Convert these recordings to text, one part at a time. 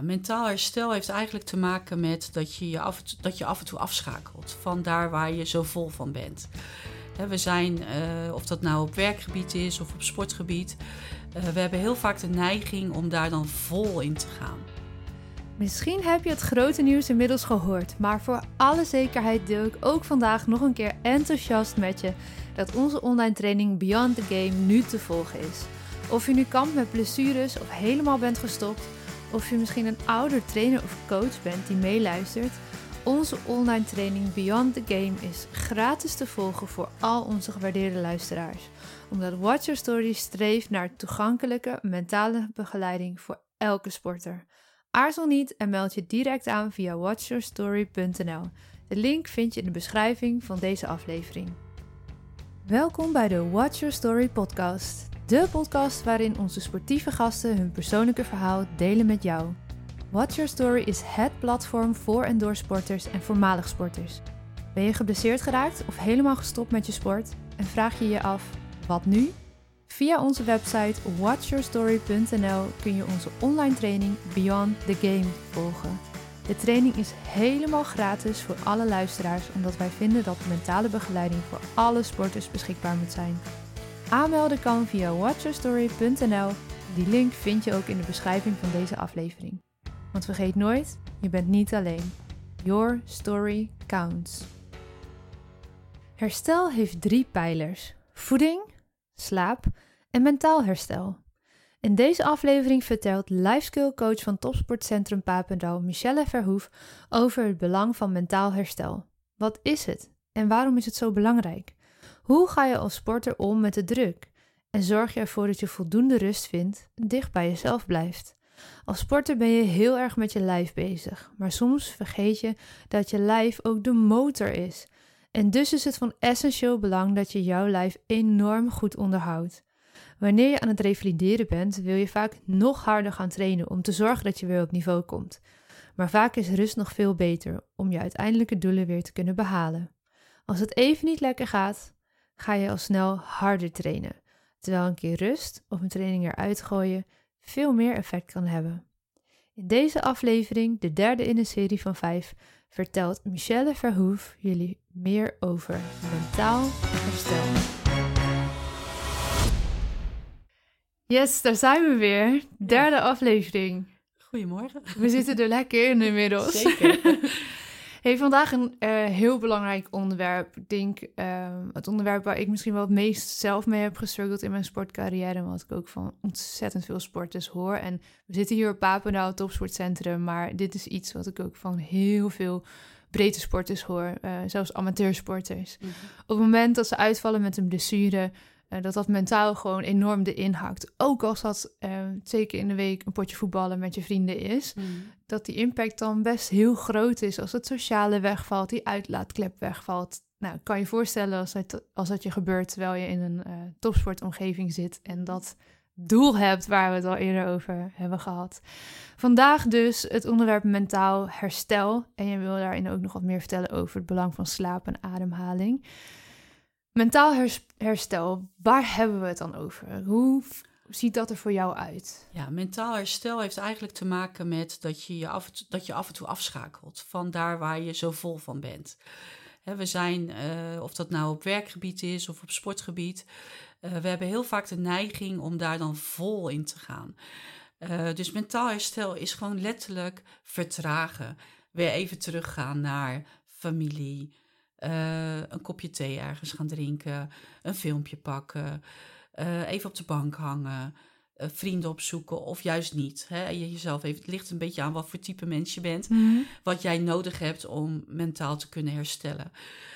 mentaal herstel heeft eigenlijk te maken met dat je, je af, dat je af en toe afschakelt van daar waar je zo vol van bent. we zijn, eh, of dat nou op werkgebied is of op sportgebied, uh, we hebben heel vaak de neiging om daar dan vol in te gaan. Misschien heb je het grote nieuws inmiddels gehoord, maar voor alle zekerheid deel ik ook vandaag nog een keer enthousiast met je dat onze online training Beyond the Game nu te volgen is. Of je nu kampt met blessures of helemaal bent gestopt, of je misschien een ouder trainer of coach bent die meeluistert, onze online training Beyond the Game is gratis te volgen voor al onze gewaardeerde luisteraars. Omdat Watch Your Story streeft naar toegankelijke mentale begeleiding voor elke sporter. Aarzel niet en meld je direct aan via watchyourstory.nl. De link vind je in de beschrijving van deze aflevering. Welkom bij de Watch Your Story podcast. De podcast waarin onze sportieve gasten hun persoonlijke verhaal delen met jou. Watch Your Story is het platform voor en door sporters en voormalig sporters. Ben je geblesseerd geraakt of helemaal gestopt met je sport en vraag je je af: wat nu? Via onze website watchyourstory.nl kun je onze online training Beyond the Game volgen. De training is helemaal gratis voor alle luisteraars, omdat wij vinden dat mentale begeleiding voor alle sporters beschikbaar moet zijn. Aanmelden kan via watchyourstory.nl. Die link vind je ook in de beschrijving van deze aflevering. Want vergeet nooit, je bent niet alleen. Your story counts. Herstel heeft drie pijlers: voeding, slaap en mentaal herstel. In deze aflevering vertelt lifeskill coach van Topsportcentrum Papendal Michelle Verhoef over het belang van mentaal herstel. Wat is het en waarom is het zo belangrijk? Hoe ga je als sporter om met de druk? En zorg je ervoor dat je voldoende rust vindt dicht bij jezelf blijft? Als sporter ben je heel erg met je lijf bezig, maar soms vergeet je dat je lijf ook de motor is. En dus is het van essentieel belang dat je jouw lijf enorm goed onderhoudt. Wanneer je aan het revalideren bent, wil je vaak nog harder gaan trainen om te zorgen dat je weer op niveau komt. Maar vaak is rust nog veel beter om je uiteindelijke doelen weer te kunnen behalen. Als het even niet lekker gaat, ga je al snel harder trainen, terwijl een keer rust of een training eruit gooien veel meer effect kan hebben. In deze aflevering, de derde in een serie van vijf, vertelt Michelle Verhoef jullie meer over mentaal herstel. Yes, daar zijn we weer. Derde aflevering. Goedemorgen. We zitten er lekker in inmiddels. Zeker. hey, vandaag een uh, heel belangrijk onderwerp. Ik denk uh, het onderwerp waar ik misschien wel het meest zelf mee heb gestruggeld in mijn sportcarrière. Wat ik ook van ontzettend veel sporters hoor. En we zitten hier op Papendal, topsportcentrum. Maar dit is iets wat ik ook van heel veel breedte sporters hoor. Uh, zelfs amateursporters. Mm Op het moment dat ze uitvallen met een blessure uh, dat dat mentaal gewoon enorm de inhakt. Ook als dat uh, twee keer in de week een potje voetballen met je vrienden is. Mm. Dat die impact dan best heel groot is. Als het sociale wegvalt, die uitlaatklep wegvalt. Nou, kan je voorstellen als dat, als dat je gebeurt terwijl je in een uh, topsportomgeving zit. En dat doel hebt waar we het al eerder over hebben gehad. Vandaag dus het onderwerp mentaal herstel. En je wil daarin ook nog wat meer vertellen over het belang van slaap en ademhaling. Mentaal herstel, waar hebben we het dan over? Hoe ziet dat er voor jou uit? Ja, mentaal herstel heeft eigenlijk te maken met dat je, je af, dat je af en toe afschakelt van daar waar je zo vol van bent. we zijn, uh, of dat nou op werkgebied is of op sportgebied, uh, we hebben heel vaak de neiging om daar dan vol in te gaan. Uh, dus mentaal herstel is gewoon letterlijk vertragen. Weer even teruggaan naar familie, uh, een kopje thee ergens gaan drinken, een filmpje pakken, uh, even op de bank hangen, uh, vrienden opzoeken of juist niet. Hè? Je jezelf even, het ligt een beetje aan wat voor type mens je bent, mm -hmm. wat jij nodig hebt om mentaal te kunnen herstellen.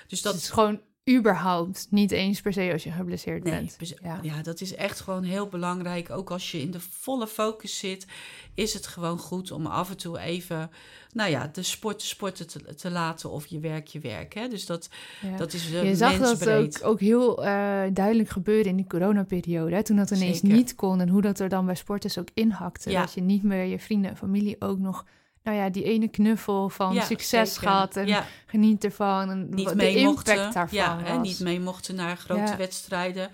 Dus dat is gewoon überhaupt niet eens per se als je geblesseerd nee, bent. Ja. ja, dat is echt gewoon heel belangrijk. Ook als je in de volle focus zit, is het gewoon goed om af en toe even, nou ja, de sport sporten te, te laten of je werk je werk. Hè? Dus dat, ja. dat is uh, Je zag dat ook, ook heel uh, duidelijk gebeuren in die coronaperiode. Hè? Toen dat ineens Zeker. niet kon en hoe dat er dan bij sporters ook inhakte. Ja. Dat je niet meer je vrienden en familie ook nog nou ja, die ene knuffel van ja, succes zeker. gehad en ja. geniet ervan. En niet de mee impact mochten, daarvan ja, hè, niet mee mochten naar grote wedstrijden.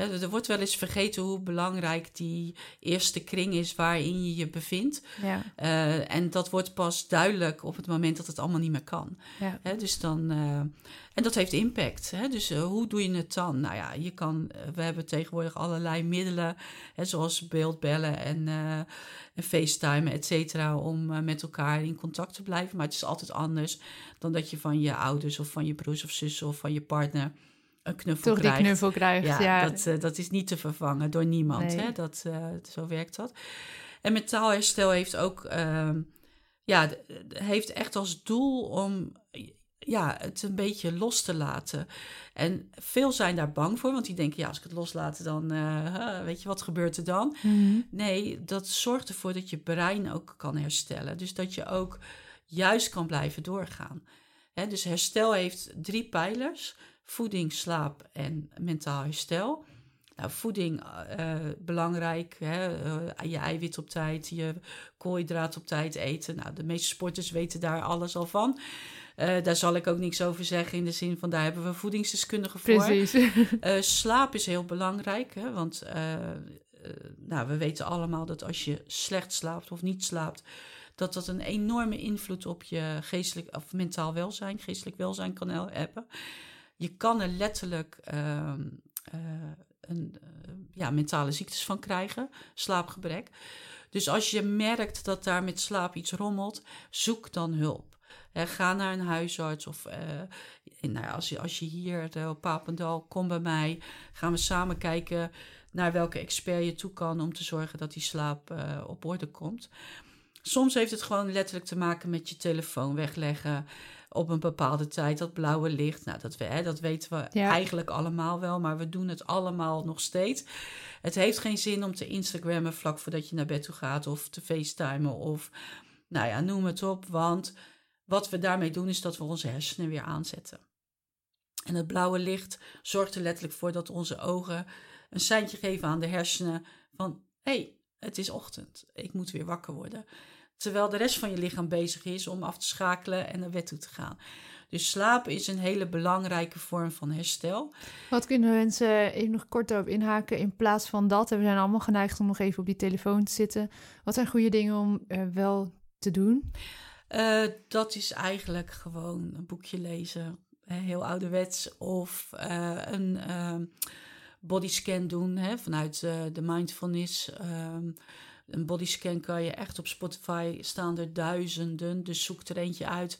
Er wordt wel eens vergeten hoe belangrijk die eerste kring is waarin je je bevindt. Ja. Uh, en dat wordt pas duidelijk op het moment dat het allemaal niet meer kan. Ja. dus dan, uh, en dat heeft impact. Hè? Dus uh, hoe doe je het dan? Nou ja, je kan, we hebben tegenwoordig allerlei middelen, hè, zoals beeldbellen en, en FaceTime, et cetera, om met elkaar in contact te blijven. Maar het is altijd anders dan dat je van je ouders of van je broers of zussen of van je partner een knuffel Toch krijgt. die knuffel krijgt, ja. ja. Dat, uh, dat is niet te vervangen door niemand. Nee. Hè? Dat, uh, zo werkt dat. En mentaalherstel heeft ook... Uh, ja, heeft echt als doel om ja, het een beetje los te laten. En veel zijn daar bang voor, want die denken... ja, als ik het loslaat, dan uh, weet je, wat gebeurt er dan? Mm -hmm. Nee, dat zorgt ervoor dat je brein ook kan herstellen. Dus dat je ook juist kan blijven doorgaan. Hè? Dus herstel heeft drie pijlers voeding, slaap en mentaal herstel. Nou, voeding uh, belangrijk, hè? Uh, je eiwit op tijd, je koolhydraat op tijd eten. Nou, de meeste sporters weten daar alles al van. Uh, daar zal ik ook niks over zeggen in de zin van daar hebben we voedingsdeskundigen voor. Precies. slaap is heel belangrijk, hè? want nou, we weten allemaal dat als je slecht slaapt of niet slaapt, dat dat een enorme invloed op je geestelijk of mentaal welzijn, geestelijk welzijn kan hebben. Je kan er letterlijk uh, uh, een, uh, ja, mentale ziektes van krijgen, slaapgebrek. Dus als je merkt dat daar met slaap iets rommelt, zoek dan hulp. He, ga naar een huisarts of nou ja, als, je, als je hier op Papendal, kom bij mij. Gaan we samen kijken naar welke expert je toe kan om te zorgen dat die slaap op orde komt. Soms heeft het gewoon letterlijk te maken met je telefoon wegleggen op een bepaalde tijd, dat blauwe licht. Nou, dat, we, hè, dat weten we Ja. eigenlijk allemaal wel, maar we doen het allemaal nog steeds. Het heeft geen zin om te Instagrammen vlak voordat je naar bed toe gaat of te facetimen of nou ja, noem het op. Want wat we daarmee doen is dat we onze hersenen weer aanzetten. En het blauwe licht zorgt er letterlijk voor dat onze ogen een seintje geven aan de hersenen van hé, hey, het is ochtend, ik moet weer wakker worden. Terwijl de rest van je lichaam bezig is om af te schakelen en naar bed toe te gaan. Dus slapen is een hele belangrijke vorm van herstel. Wat kunnen mensen even nog kort erop inhaken in plaats van dat? En we zijn allemaal geneigd om nog even op die telefoon te zitten. Wat zijn goede dingen om uh, wel te doen? Uh, dat is eigenlijk gewoon een boekje lezen, heel ouderwets, of uh, een bodyscan doen hè, vanuit de mindfulness. Een bodyscan kan je echt op Spotify staan er duizenden, dus zoek er eentje uit.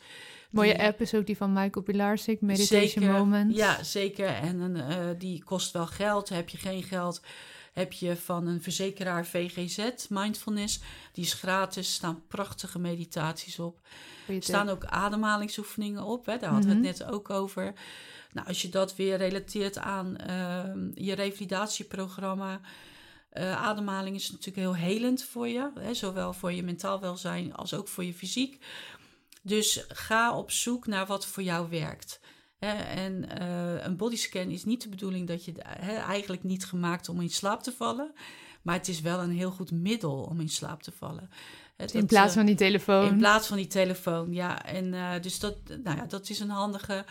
Mooie die, app is ook die van Michael Pilarsik, Meditation zeker, Moment. Ja, zeker. En uh, die kost wel geld. Heb je geen geld, heb je van een verzekeraar VGZ, Mindfulness. Die is gratis, staan prachtige meditaties op. Er staan ook ademhalingsoefeningen op, hè, daar hadden mm -hmm. we het net ook over. Nou, als je dat weer relateert aan uh, je revalidatieprogramma... Uh, ademhaling is natuurlijk heel helend voor je, hè, zowel voor je mentaal welzijn als ook voor je fysiek. Dus ga op zoek naar wat voor jou werkt. En uh, een bodyscan is niet de bedoeling dat je hè, eigenlijk niet gemaakt om in slaap te vallen, maar het is wel een heel goed middel om in slaap te vallen. Hè, in plaats van die telefoon. In plaats van die telefoon, ja. En uh, dus dat, nou ja, dat is een handige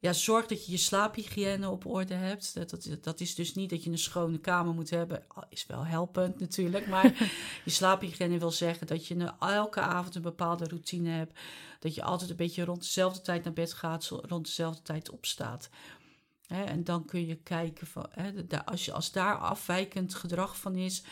ja, zorg dat je je slaaphygiëne op orde hebt. Dat, dat, dat is dus niet dat je een schone kamer moet hebben. Is wel helpend natuurlijk. Maar je slaaphygiëne wil zeggen dat je elke avond een bepaalde routine hebt. Dat je altijd een beetje rond dezelfde tijd naar bed gaat, rond dezelfde tijd opstaat. En dan kun je kijken, van, als, je, als daar afwijkend gedrag van is,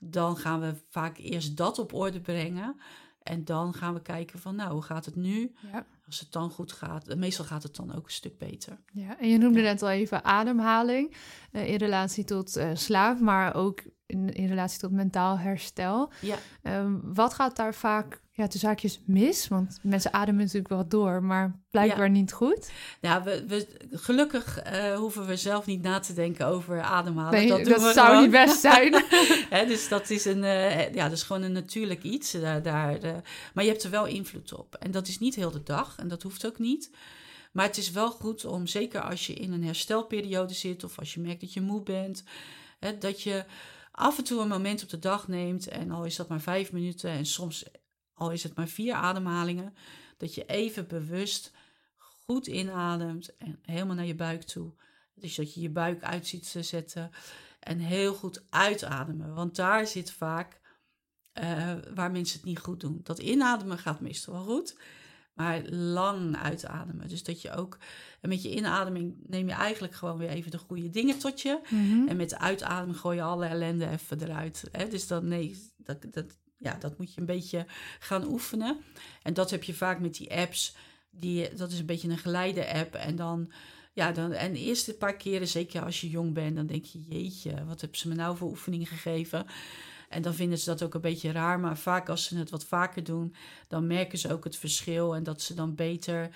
dan gaan we vaak eerst dat op orde brengen. En dan gaan we kijken van, nou, hoe gaat het nu? Ja. Als het dan goed gaat, meestal gaat het dan ook een stuk beter. Ja, en je noemde net al even ademhaling uh, in relatie tot uh, slaap, maar ook in, in, relatie tot mentaal herstel. Ja. Um, wat gaat daar vaak, ja, de zaakjes mis? Want mensen ademen natuurlijk wel door, maar blijkbaar Ja. niet goed. Nou, we, we, gelukkig uh, hoeven we zelf niet na te denken over ademhalen. Nee, dat zou gewoon. niet best zijn. Hè, dus dat is, een, uh, ja, dat is gewoon een natuurlijk iets. Daar, daar, uh, maar je hebt er wel invloed op. En dat is niet heel de dag en dat hoeft ook niet. Maar het is wel goed om, zeker als je in een herstelperiode zit... of als je merkt dat je moe bent, hè, dat je af en toe een moment op de dag neemt... en al is dat maar vijf minuten en soms al is het maar vier ademhalingen... dat je even bewust goed inademt en helemaal naar je buik toe... Dus dat je je buik uit ziet zetten. En heel goed uitademen. Want daar zit vaak uh, waar mensen het niet goed doen. Dat inademen gaat meestal wel goed. Maar lang uitademen. Dus dat je ook. En met je inademing neem je eigenlijk gewoon weer even de goede dingen tot je. Mhm. En met de uitademen gooi je alle ellende even eruit. Hè? Dus dan nee, dat, dat, ja, dat moet je een beetje gaan oefenen. En dat heb je vaak met die apps. Die, dat is een beetje een geleide app. En dan. Ja, dan, en de eerste paar keren, zeker als je jong bent, dan denk je: jeetje, wat hebben ze me nou voor oefeningen gegeven? En dan vinden ze dat ook een beetje raar. Maar vaak als ze het wat vaker doen, dan merken ze ook het verschil. En dat ze dan beter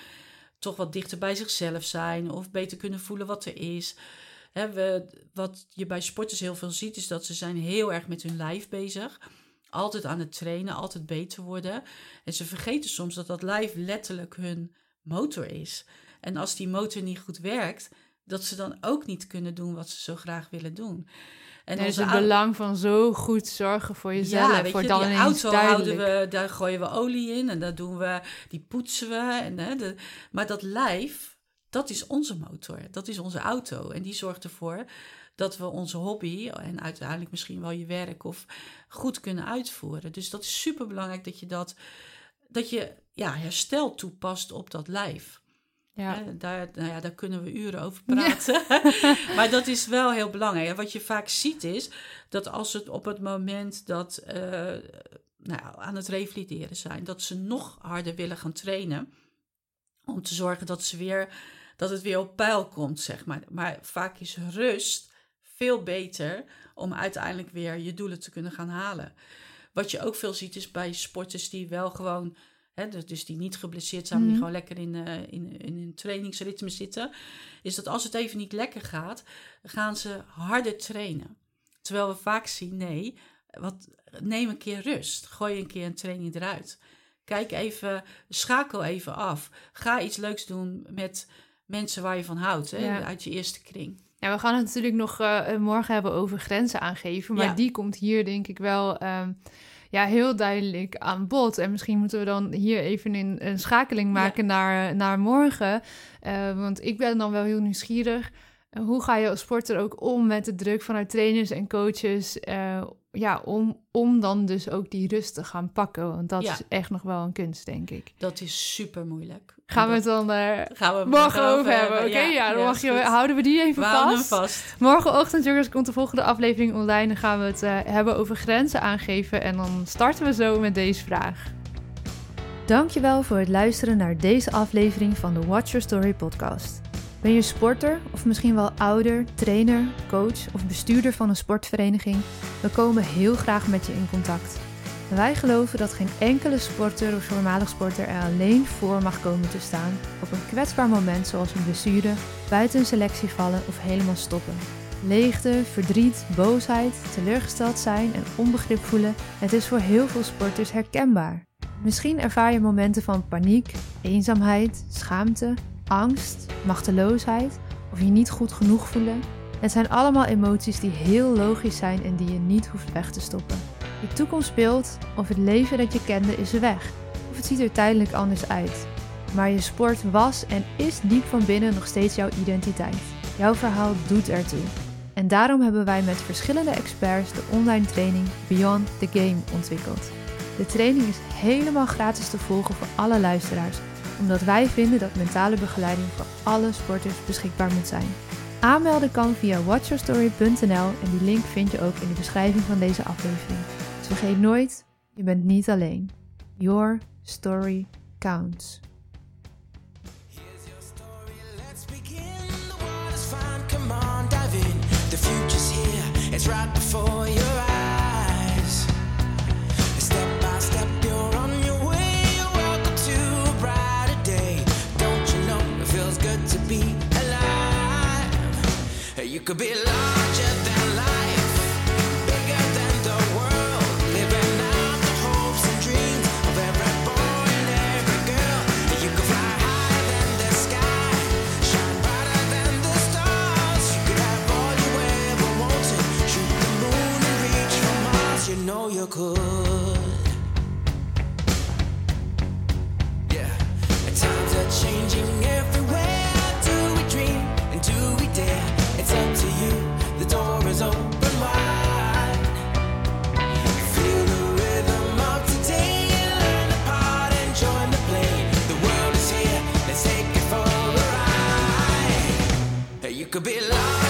toch wat dichter bij zichzelf zijn. Of beter kunnen voelen wat er is. We, wat je bij sporters heel veel ziet, is dat ze zijn heel erg met hun lijf bezig. Altijd aan het trainen, altijd beter worden. En ze vergeten soms dat dat lijf letterlijk hun motor is. En als die motor niet goed werkt, dat ze dan ook niet kunnen doen wat ze zo graag willen doen. En is het belang van zo goed zorgen voor jezelf. Ja, weet voor je, dan die ineens auto houden we, daar gooien we olie in en daar doen we, die poetsen we. En, hè, de, maar dat lijf, dat is onze motor, dat is onze auto. En die zorgt ervoor dat we onze hobby en uiteindelijk misschien wel je werk of goed kunnen uitvoeren. Dus dat is super belangrijk dat je dat, dat je ja, herstel toepast op dat lijf. Ja. Daar, nou ja, daar kunnen we uren over praten. maar dat is wel heel belangrijk. En wat je vaak ziet is dat als het op het moment dat uh, nou aan het revalideren zijn, dat ze nog harder willen gaan trainen. Om te zorgen dat, ze weer, dat het weer op peil komt, zeg maar. Maar vaak is rust veel beter om uiteindelijk weer je doelen te kunnen gaan halen. Wat je ook veel ziet is bij sporters die wel gewoon Hè, dus die niet geblesseerd zijn, maar die gewoon lekker in, uh, in, in een trainingsritme zitten. Is dat als het even niet lekker gaat, gaan ze harder trainen. Terwijl we vaak zien, nee, wat, neem een keer rust. Gooi een keer een training eruit. Kijk even, schakel even af. Ga iets leuks doen met mensen waar je van houdt, hè, Ja. uit je eerste kring. Ja, we gaan het natuurlijk nog eh, morgen hebben over grenzen aangeven. Maar Ja. die komt hier denk ik wel ehm, ja, heel duidelijk aan bod. En misschien moeten we dan hier even een, een schakeling maken naar, naar morgen. Eh, want ik ben dan wel heel nieuwsgierig. Eh, hoe ga je als sporter ook om met de druk vanuit trainers en coaches? eh, ja, om, om dan dus ook die rust te gaan pakken. Want dat Ja. is echt nog wel een kunst, denk ik. Dat is super moeilijk. Gaan we het dan eh, gaan we het morgen over hebben? Oké, ja, dan mag je, houden we die even We vast. vast. Morgenochtend, jongens, komt de volgende aflevering online. Dan gaan we het eh, hebben over grenzen aangeven. En dan starten we zo met deze vraag. Dankjewel voor het luisteren naar deze aflevering van de Watch Your Story podcast. Ben je sporter of misschien wel ouder, trainer, coach of bestuurder van een sportvereniging? We komen heel graag met je in contact. Wij geloven dat geen enkele sporter of voormalig sporter er alleen voor mag komen te staan op een kwetsbaar moment zoals een blessure, buiten een selectie vallen of helemaal stoppen. Leegte, verdriet, boosheid, teleurgesteld zijn en onbegrip voelen, het is voor heel veel sporters herkenbaar. Misschien ervaar je momenten van paniek, eenzaamheid, schaamte, angst, machteloosheid of je niet goed genoeg voelen. Het zijn allemaal emoties die heel logisch zijn en die je niet hoeft weg te stoppen. De toekomst speelt of het leven dat je kende is weg, of het ziet er tijdelijk anders uit. Maar je sport was en is diep van binnen nog steeds jouw identiteit. Jouw verhaal doet ertoe. En daarom hebben wij met verschillende experts de online training Beyond the Game ontwikkeld. De training is helemaal gratis te volgen voor alle luisteraars, omdat wij vinden dat mentale begeleiding voor alle sporters beschikbaar moet zijn. Aanmelden kan via watchyourstory.nl en die link vind je ook in de beschrijving van deze aflevering. Dus vergeet nooit, je bent niet alleen. Your story counts. It's right before your eyes. You could be larger than could be lost.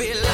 be like